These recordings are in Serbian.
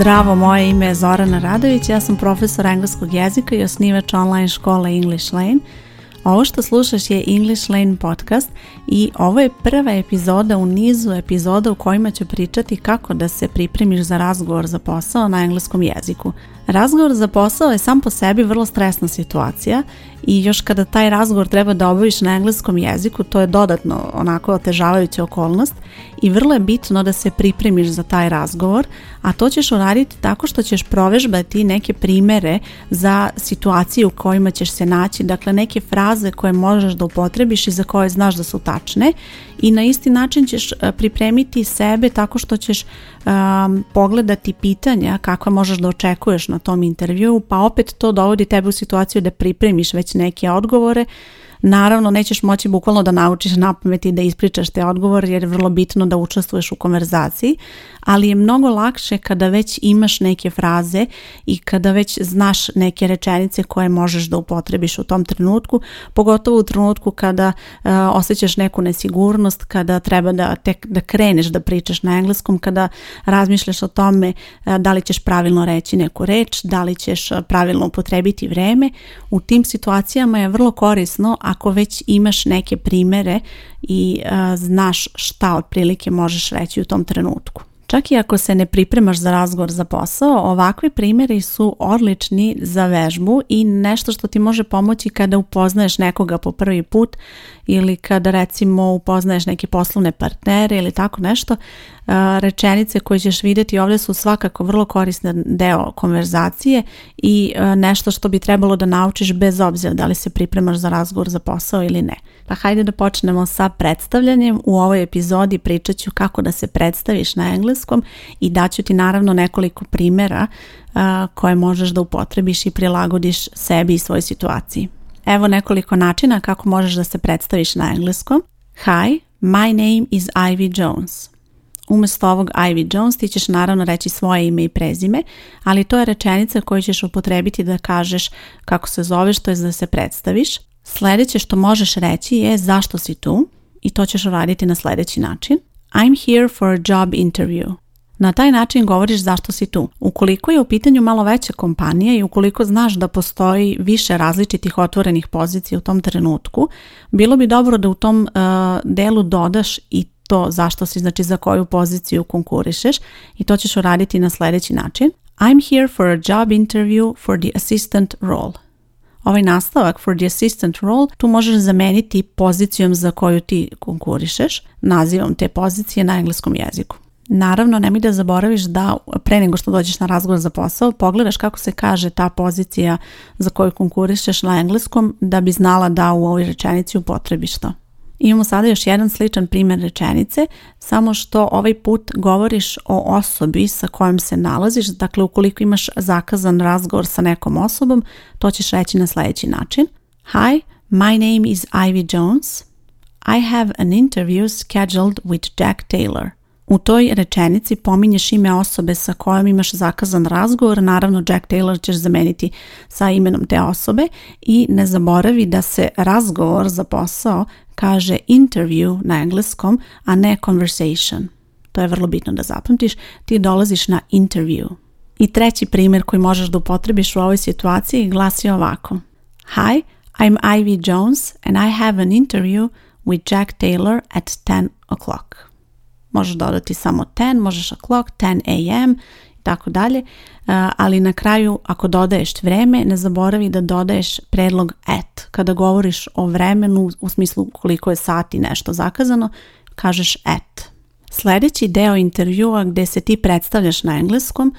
Zdravo, moje ime je Zorana Radović, ja sam profesor engleskog jezika i osnivač online škole English Lane. Ovo što slušaš je English Lane podcast i ovo je prva epizoda u nizu epizoda u kojima ću pričati kako da se pripremiš za razgovor za posao na engleskom jeziku – Razgovor za posao je sam po sebi vrlo stresna situacija i još kada taj razgovor treba da obaviš na engleskom jeziku, to je dodatno onako otežavajuća okolnost i vrlo je bitno da se pripremiš za taj razgovor, a to ćeš uraditi tako što ćeš provežbati neke primere za situacije u kojima ćeš se naći, dakle neke fraze koje možeš da upotrebiš i za koje znaš da su tačne i na isti način ćeš e, pripremiti sebe tako što ćeš pogledati pitanja kakva možeš da očekuješ na na tom intervju, pa opet to dovodi tebe u situaciju da pripremiš već neke odgovore Naravno, nećeš moći bukvalno da naučiš na i da ispričaš te odgovor jer je vrlo bitno da učestvuješ u konverzaciji, ali je mnogo lakše kada već imaš neke fraze i kada već znaš neke rečenice koje možeš da upotrebiš u tom trenutku, pogotovo u trenutku kada uh, osjećaš neku nesigurnost, kada treba da, tek, da kreneš da pričaš na engleskom, kada razmišljaš o tome e, da li ćeš pravilno reći neku reč, da li ćeš e, pravilno upotrebiti vrijeme, U tim situacijama je vrlo korisno ako već imaš neke primere i znaš šta otprilike možeš reći u tom trenutku. Čak i ako se ne pripremaš za razgovor za posao, ovakvi primjeri su odlični za vežbu i nešto što ti može pomoći kada upoznaješ nekoga po prvi put ili kada recimo upoznaješ neke poslovne partnere ili tako nešto. Rečenice koje ćeš vidjeti ovdje su svakako vrlo korisna deo konverzacije i nešto što bi trebalo da naučiš bez obzira da li se pripremaš za razgovor za posao ili ne. Pa hajde da počnemo sa predstavljanjem. U ovoj epizodi pričat ću kako da se predstaviš na Engles engleskom i daću ti naravno nekoliko primjera koje možeš da upotrebiš i prilagodiš sebi i svojoj situaciji. Evo nekoliko načina kako možeš da se predstaviš na engleskom. Hi, my name is Ivy Jones. Umjesto ovog Ivy Jones ti ćeš naravno reći svoje ime i prezime, ali to je rečenica koju ćeš upotrebiti da kažeš kako se zoveš, to je da se predstaviš. Sljedeće što možeš reći je zašto si tu i to ćeš raditi na sljedeći način. I'm here for a job interview. Na taj način govoriš zašto si tu. Ukoliko je u pitanju malo veća kompanija i ukoliko znaš da postoji više različitih otvorenih pozicija u tom trenutku, bilo bi dobro da u tom uh, delu dodaš i to zašto si, znači za koju poziciju konkurišeš i to ćeš uraditi na sljedeći način. I'm here for a job interview for the assistant role ovaj nastavak for the assistant role tu možeš zameniti pozicijom za koju ti konkurišeš, nazivom te pozicije na engleskom jeziku. Naravno, nemoj da zaboraviš da pre nego što dođeš na razgovor za posao, pogledaš kako se kaže ta pozicija za koju konkurišeš na engleskom da bi znala da u ovoj rečenici upotrebiš to. Imamo sada još jedan sličan primjer rečenice, samo što ovaj put govoriš o osobi sa kojom se nalaziš. Dakle, ukoliko imaš zakazan razgovor sa nekom osobom, to ćeš reći na sljedeći način. Hi, my name is Ivy Jones. I have an interview scheduled with Jack Taylor. U toj rečenici pominješ ime osobe sa kojom imaš zakazan razgovor, naravno Jack Taylor ćeš zameniti sa imenom te osobe i ne zaboravi da se razgovor za posao kaže interview na engleskom, a ne conversation. To je vrlo bitno da zapamtiš, ti dolaziš na interview. I treći primjer koji možeš da upotrebiš u ovoj situaciji glasi ovako. Hi, I'm Ivy Jones and I have an interview with Jack Taylor at 10 o'clock. Možeš dodati samo ten, možeš o'clock, 10 am i tako dalje, ali na kraju ako dodaješ vreme, ne zaboravi da dodaješ predlog at. Kada govoriš o vremenu u smislu koliko je sati nešto zakazano, kažeš at. Sljedeći deo intervjua gdje se ti predstavljaš na engleskom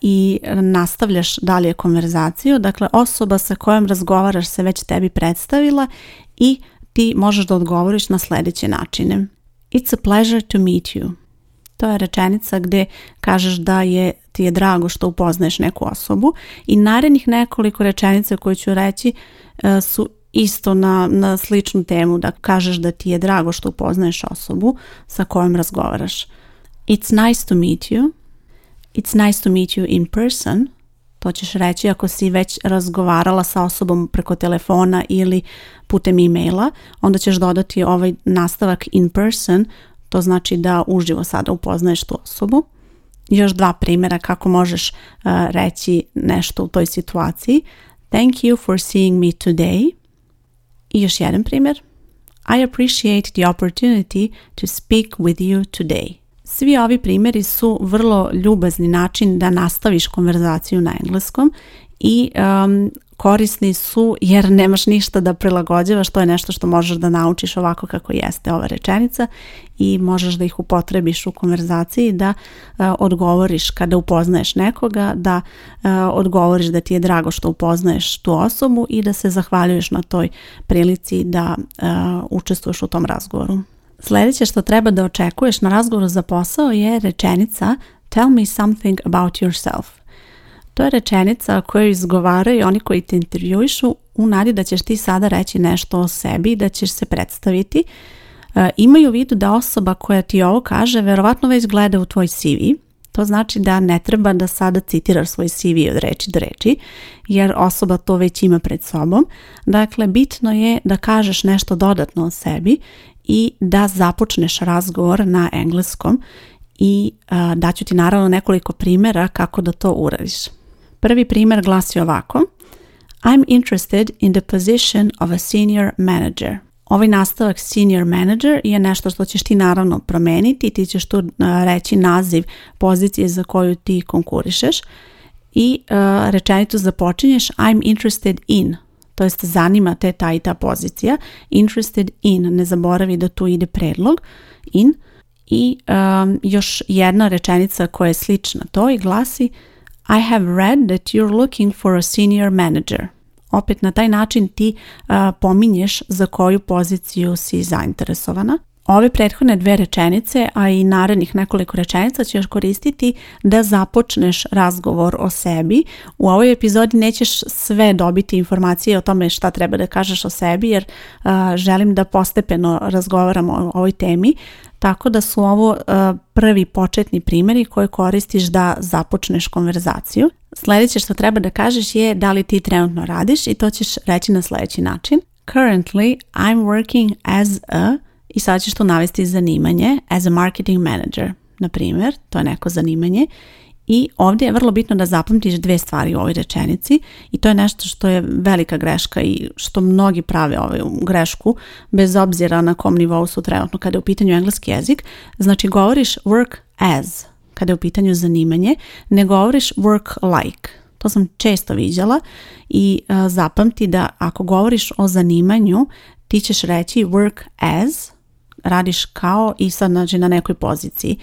i nastavljaš dalje konverzaciju, dakle osoba sa kojom razgovaraš se već tebi predstavila i ti možeš da odgovoriš na sljedeće načine. It's a pleasure to meet you. To je rečenica gdje kažeš da je ti je drago što upoznaješ neku osobu i narednih nekoliko rečenica koje ću reći e, su isto na, na sličnu temu da kažeš da ti je drago što upoznaješ osobu sa kojom razgovaraš. It's nice to meet you. It's nice to meet you in person. To ćeš reći ako si već razgovarala sa osobom preko telefona ili putem e-maila, onda ćeš dodati ovaj nastavak in person, to znači da uživo sada upoznaješ tu osobu. Još dva primjera kako možeš e, reći nešto u toj situaciji. Thank you for seeing me today. I još jedan primjer. I appreciate the opportunity to speak with you today. Svi ovi primjeri su vrlo ljubazni način da nastaviš konverzaciju na engleskom i um, korisni su jer nemaš ništa da prilagođavaš, to je nešto što možeš da naučiš ovako kako jeste ova rečenica i možeš da ih upotrebiš u konverzaciji da uh, odgovoriš kada upoznaješ nekoga, da uh, odgovoriš da ti je drago što upoznaješ tu osobu i da se zahvaljuješ na toj prilici da uh, učestvuješ u tom razgovoru. Sljedeće što treba da očekuješ na razgovoru za posao je rečenica Tell me something about yourself. To je rečenica koju izgovaraju oni koji te intervjujušu u nadi da ćeš ti sada reći nešto o sebi i da ćeš se predstaviti. E, imaju vidu da osoba koja ti ovo kaže verovatno već gleda u tvoj CV. To znači da ne treba da sada citiraš svoj CV od reči do reči, jer osoba to već ima pred sobom. Dakle, bitno je da kažeš nešto dodatno o sebi i da započneš razgovor na engleskom i a, daću ti naravno nekoliko primjera kako da to uradiš. Prvi primjer glasi ovako. I'm interested in the position of a senior manager. Ovaj nastavak senior manager je nešto što ćeš ti naravno promeniti, ti ćeš tu reći naziv pozicije za koju ti konkurišeš i uh, rečenicu započinješ I'm interested in to jest zanima te ta i ta pozicija. Interested in, ne zaboravi da tu ide predlog, in. I um, još jedna rečenica koja je slična to i glasi I have read that you're looking for a senior manager. Opet na taj način ti uh, pominješ za koju poziciju si zainteresovana. Ove prethodne dve rečenice, a i narednih nekoliko rečenica ćeš koristiti da započneš razgovor o sebi. U ovoj epizodi nećeš sve dobiti informacije o tome šta treba da kažeš o sebi jer želim da postepeno razgovaramo o ovoj temi. Tako da su ovo prvi početni primjeri koje koristiš da započneš konverzaciju. Sljedeće što treba da kažeš je da li ti trenutno radiš i to ćeš reći na sljedeći način. Currently I'm working as a i sad ćeš tu navesti zanimanje as a marketing manager, na primjer, to je neko zanimanje i ovdje je vrlo bitno da zapamtiš dve stvari u ovoj rečenici i to je nešto što je velika greška i što mnogi prave ovaj, ovu grešku bez obzira na kom nivou su trenutno kada je u pitanju engleski jezik. Znači govoriš work as kada je u pitanju zanimanje, ne govoriš work like. To sam često viđala i zapamti da ako govoriš o zanimanju ti ćeš reći work as radiš kao i sad znači, na nekoj poziciji.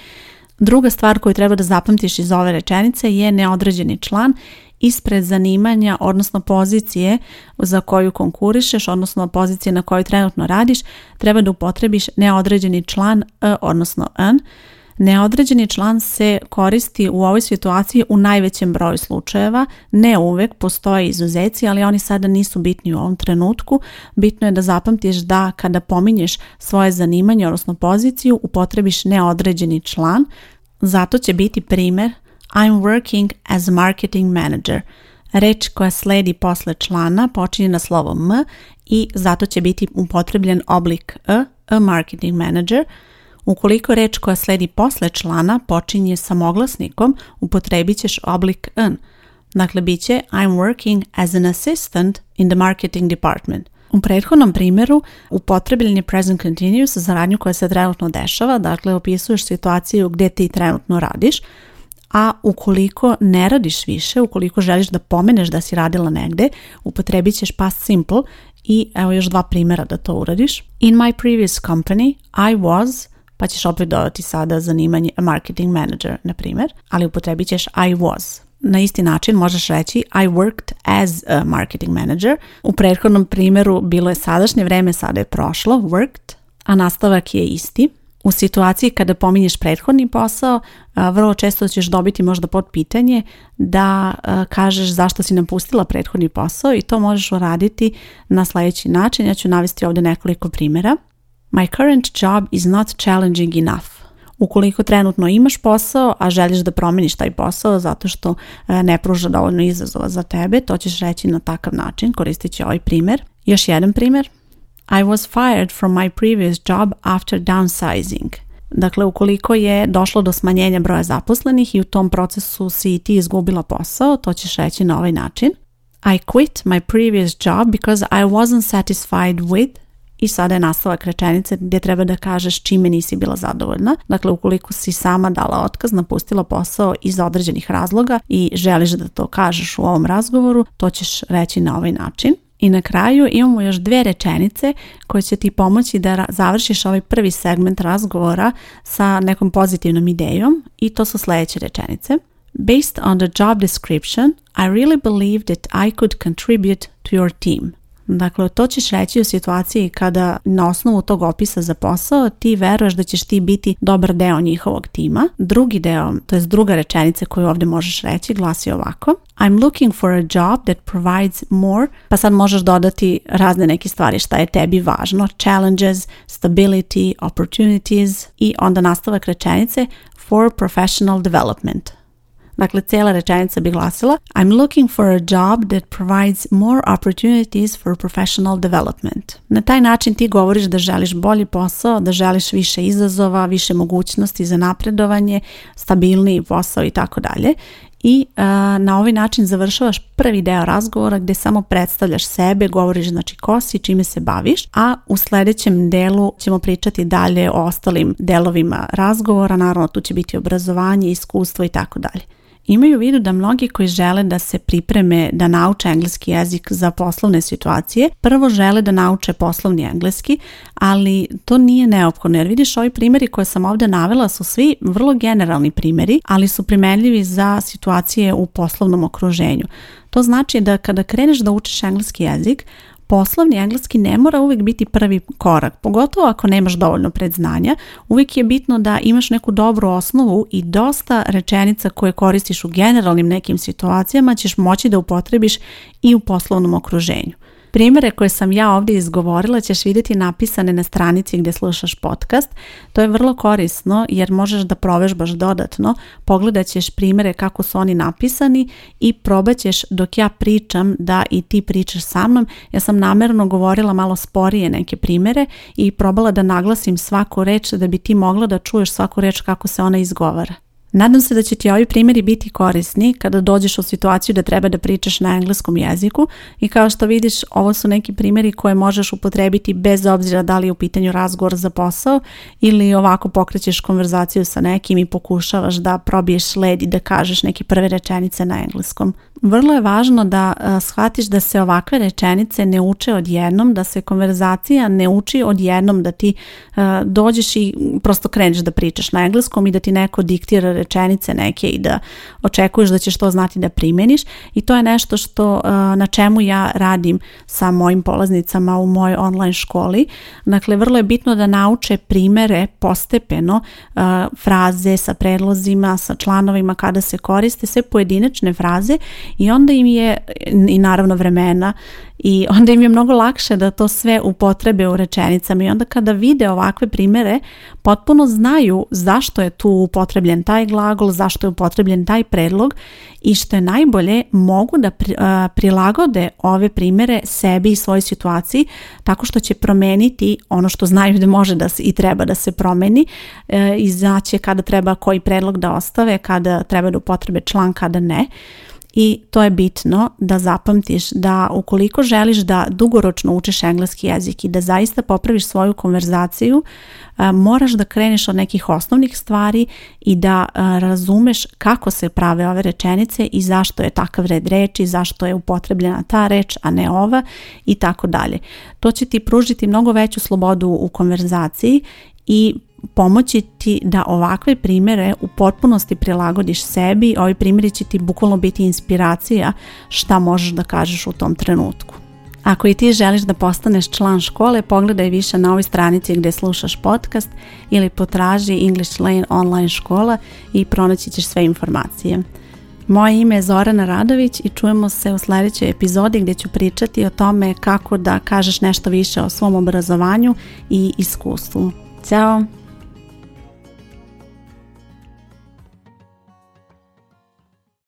Druga stvar koju treba da zapamtiš iz ove rečenice je neodređeni član ispred zanimanja, odnosno pozicije za koju konkurišeš, odnosno pozicije na kojoj trenutno radiš, treba da upotrebiš neodređeni član, e, odnosno n, Neodređeni član se koristi u ovoj situaciji u najvećem broju slučajeva, ne uvek, postoje izuzeci, ali oni sada nisu bitni u ovom trenutku. Bitno je da zapamtiš da kada pominješ svoje zanimanje, odnosno poziciju, upotrebiš neodređeni član, zato će biti primjer I'm working as marketing manager. Reč koja sledi posle člana počinje na slovo M i zato će biti upotrebljen oblik a, a marketing manager – Ukoliko reč koja sledi posle člana počinje samoglasnikom, upotrebit ćeš oblik an. Dakle, bit će I'm working as an assistant in the marketing department. U prethodnom primjeru upotrebljen je present continuous za radnju koja se trenutno dešava, dakle opisuješ situaciju gdje ti trenutno radiš, a ukoliko ne radiš više, ukoliko želiš da pomeneš da si radila negde, upotrebit ćeš past simple i evo još dva primjera da to uradiš. In my previous company, I was pa ćeš opet dodati sada zanimanje marketing manager, na primjer, ali upotrebit ćeš I was. Na isti način možeš reći I worked as a marketing manager. U prethodnom primjeru bilo je sadašnje vreme, sada je prošlo, worked, a nastavak je isti. U situaciji kada pominješ prethodni posao, vrlo često ćeš dobiti možda pod pitanje da kažeš zašto si napustila prethodni posao i to možeš uraditi na sljedeći način. Ja ću navesti ovdje nekoliko primjera. My current job is not challenging enough. Ukoliko trenutno imaš posao, a želiš da promeniš taj posao zato što e, ne pruža dovoljno izazova za tebe, to ćeš reći na takav način, koristit će ovaj primjer. Još jedan primjer. I was fired from my previous job after downsizing. Dakle, ukoliko je došlo do smanjenja broja zaposlenih i u tom procesu si ti izgubila posao, to ćeš reći na ovaj način. I quit my previous job because I wasn't satisfied with i sada je nastavak rečenice gdje treba da kažeš čime nisi bila zadovoljna. Dakle, ukoliko si sama dala otkaz, napustila posao iz određenih razloga i želiš da to kažeš u ovom razgovoru, to ćeš reći na ovaj način. I na kraju imamo još dve rečenice koje će ti pomoći da završiš ovaj prvi segment razgovora sa nekom pozitivnom idejom i to su sljedeće rečenice. Based on the job description, I really believe that I could contribute to your team. Dakle, to ćeš reći u situaciji kada na osnovu tog opisa za posao ti veruješ da ćeš ti biti dobar deo njihovog tima. Drugi deo, to je druga rečenica koju ovdje možeš reći, glasi ovako. I'm looking for a job that provides more, pa sad možeš dodati razne neke stvari šta je tebi važno, challenges, stability, opportunities i onda nastavak rečenice for professional development. Dakle, cijela rečenica bi glasila I'm looking for a job that provides more opportunities for professional development. Na taj način ti govoriš da želiš bolji posao, da želiš više izazova, više mogućnosti za napredovanje, stabilniji posao i tako dalje i e, na ovaj način završavaš prvi deo razgovora gdje samo predstavljaš sebe, govoriš znači ko si, čime se baviš, a u sljedećem delu ćemo pričati dalje o ostalim delovima razgovora, naravno tu će biti obrazovanje, iskustvo i tako dalje. Imaju u vidu da mnogi koji žele da se pripreme da nauče engleski jezik za poslovne situacije, prvo žele da nauče poslovni engleski, ali to nije neophodno jer vidiš ovi primjeri koje sam ovdje navela su svi vrlo generalni primjeri, ali su primenljivi za situacije u poslovnom okruženju. To znači da kada kreneš da učiš engleski jezik, Poslovni engleski ne mora uvijek biti prvi korak, pogotovo ako nemaš dovoljno predznanja. Uvijek je bitno da imaš neku dobru osnovu i dosta rečenica koje koristiš u generalnim nekim situacijama ćeš moći da upotrebiš i u poslovnom okruženju. Primere koje sam ja ovdje izgovorila ćeš vidjeti napisane na stranici gdje slušaš podcast. To je vrlo korisno jer možeš da provežbaš dodatno, pogledat ćeš primjere kako su oni napisani i probat ćeš dok ja pričam da i ti pričaš sa mnom. Ja sam namjerno govorila malo sporije neke primjere i probala da naglasim svaku reč da bi ti mogla da čuješ svaku reč kako se ona izgovara. Nadam se da će ti ovi primjeri biti korisni kada dođeš u situaciju da treba da pričaš na engleskom jeziku i kao što vidiš ovo su neki primjeri koje možeš upotrebiti bez obzira da li je u pitanju razgovor za posao ili ovako pokrećeš konverzaciju sa nekim i pokušavaš da probiješ led i da kažeš neke prve rečenice na engleskom. Vrlo je važno da e, shvatiš da se ovakve rečenice ne uče odjednom, da se konverzacija ne uči odjednom, da ti e, dođeš i prosto kreneš da pričaš na engleskom i da ti neko diktira rečenice neke i da očekuješ da ćeš to znati da primeniš i to je nešto što e, na čemu ja radim sa mojim polaznicama u mojoj online školi. Dakle, vrlo je bitno da nauče primere postepeno e, fraze sa predlozima, sa članovima kada se koriste, sve pojedinačne fraze i onda im je i naravno vremena i onda im je mnogo lakše da to sve upotrebe u rečenicama i onda kada vide ovakve primere potpuno znaju zašto je tu upotrebljen taj glagol, zašto je upotrebljen taj predlog i što je najbolje mogu da prilagode ove primere sebi i svojoj situaciji tako što će promeniti ono što znaju da može da se, i treba da se promeni e, i znaće kada treba koji predlog da ostave, kada treba da upotrebe član, kada ne i to je bitno da zapamtiš da ukoliko želiš da dugoročno učiš engleski jezik i da zaista popraviš svoju konverzaciju, e, moraš da kreneš od nekih osnovnih stvari i da e, razumeš kako se prave ove rečenice i zašto je takav red reči, zašto je upotrebljena ta reč, a ne ova i tako dalje. To će ti pružiti mnogo veću slobodu u konverzaciji i pomoći ti da ovakve primjere u potpunosti prilagodiš sebi, ovi primjeri će ti bukvalno biti inspiracija šta možeš da kažeš u tom trenutku. Ako i ti želiš da postaneš član škole, pogledaj više na ovoj stranici gdje slušaš podcast ili potraži English Lane online škola i pronaći ćeš sve informacije. Moje ime je Zorana Radović i čujemo se u sljedećoj epizodi gdje ću pričati o tome kako da kažeš nešto više o svom obrazovanju i iskustvu. Ćao!